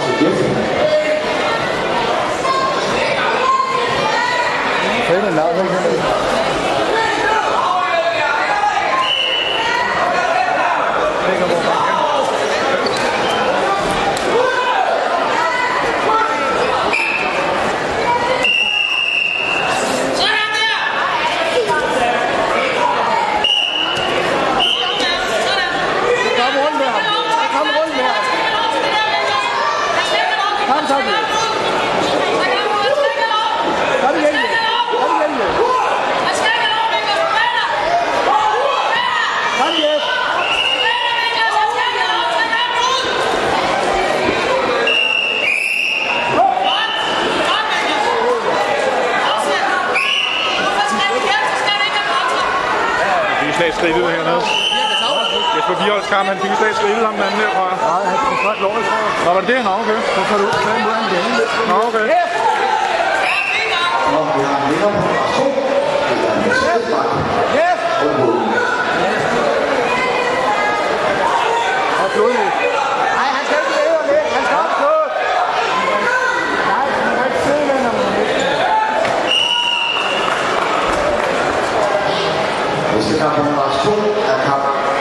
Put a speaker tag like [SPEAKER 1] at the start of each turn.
[SPEAKER 1] Here.
[SPEAKER 2] slag skridtet hernede. Jesper Bierholz Kram, han fik slag skridtet ham den anden derfra. Nej, han holdt lortet, tror jeg. Nå, var det det? Nå, okay. Så får du klare mod ham igen. Nå, okay.
[SPEAKER 1] Nå, vi har en vinder på nummer 2. Det er Michel Bakke. Yes! Og Måde. Og Blodløs. Næste kamp nummer 2 er kamp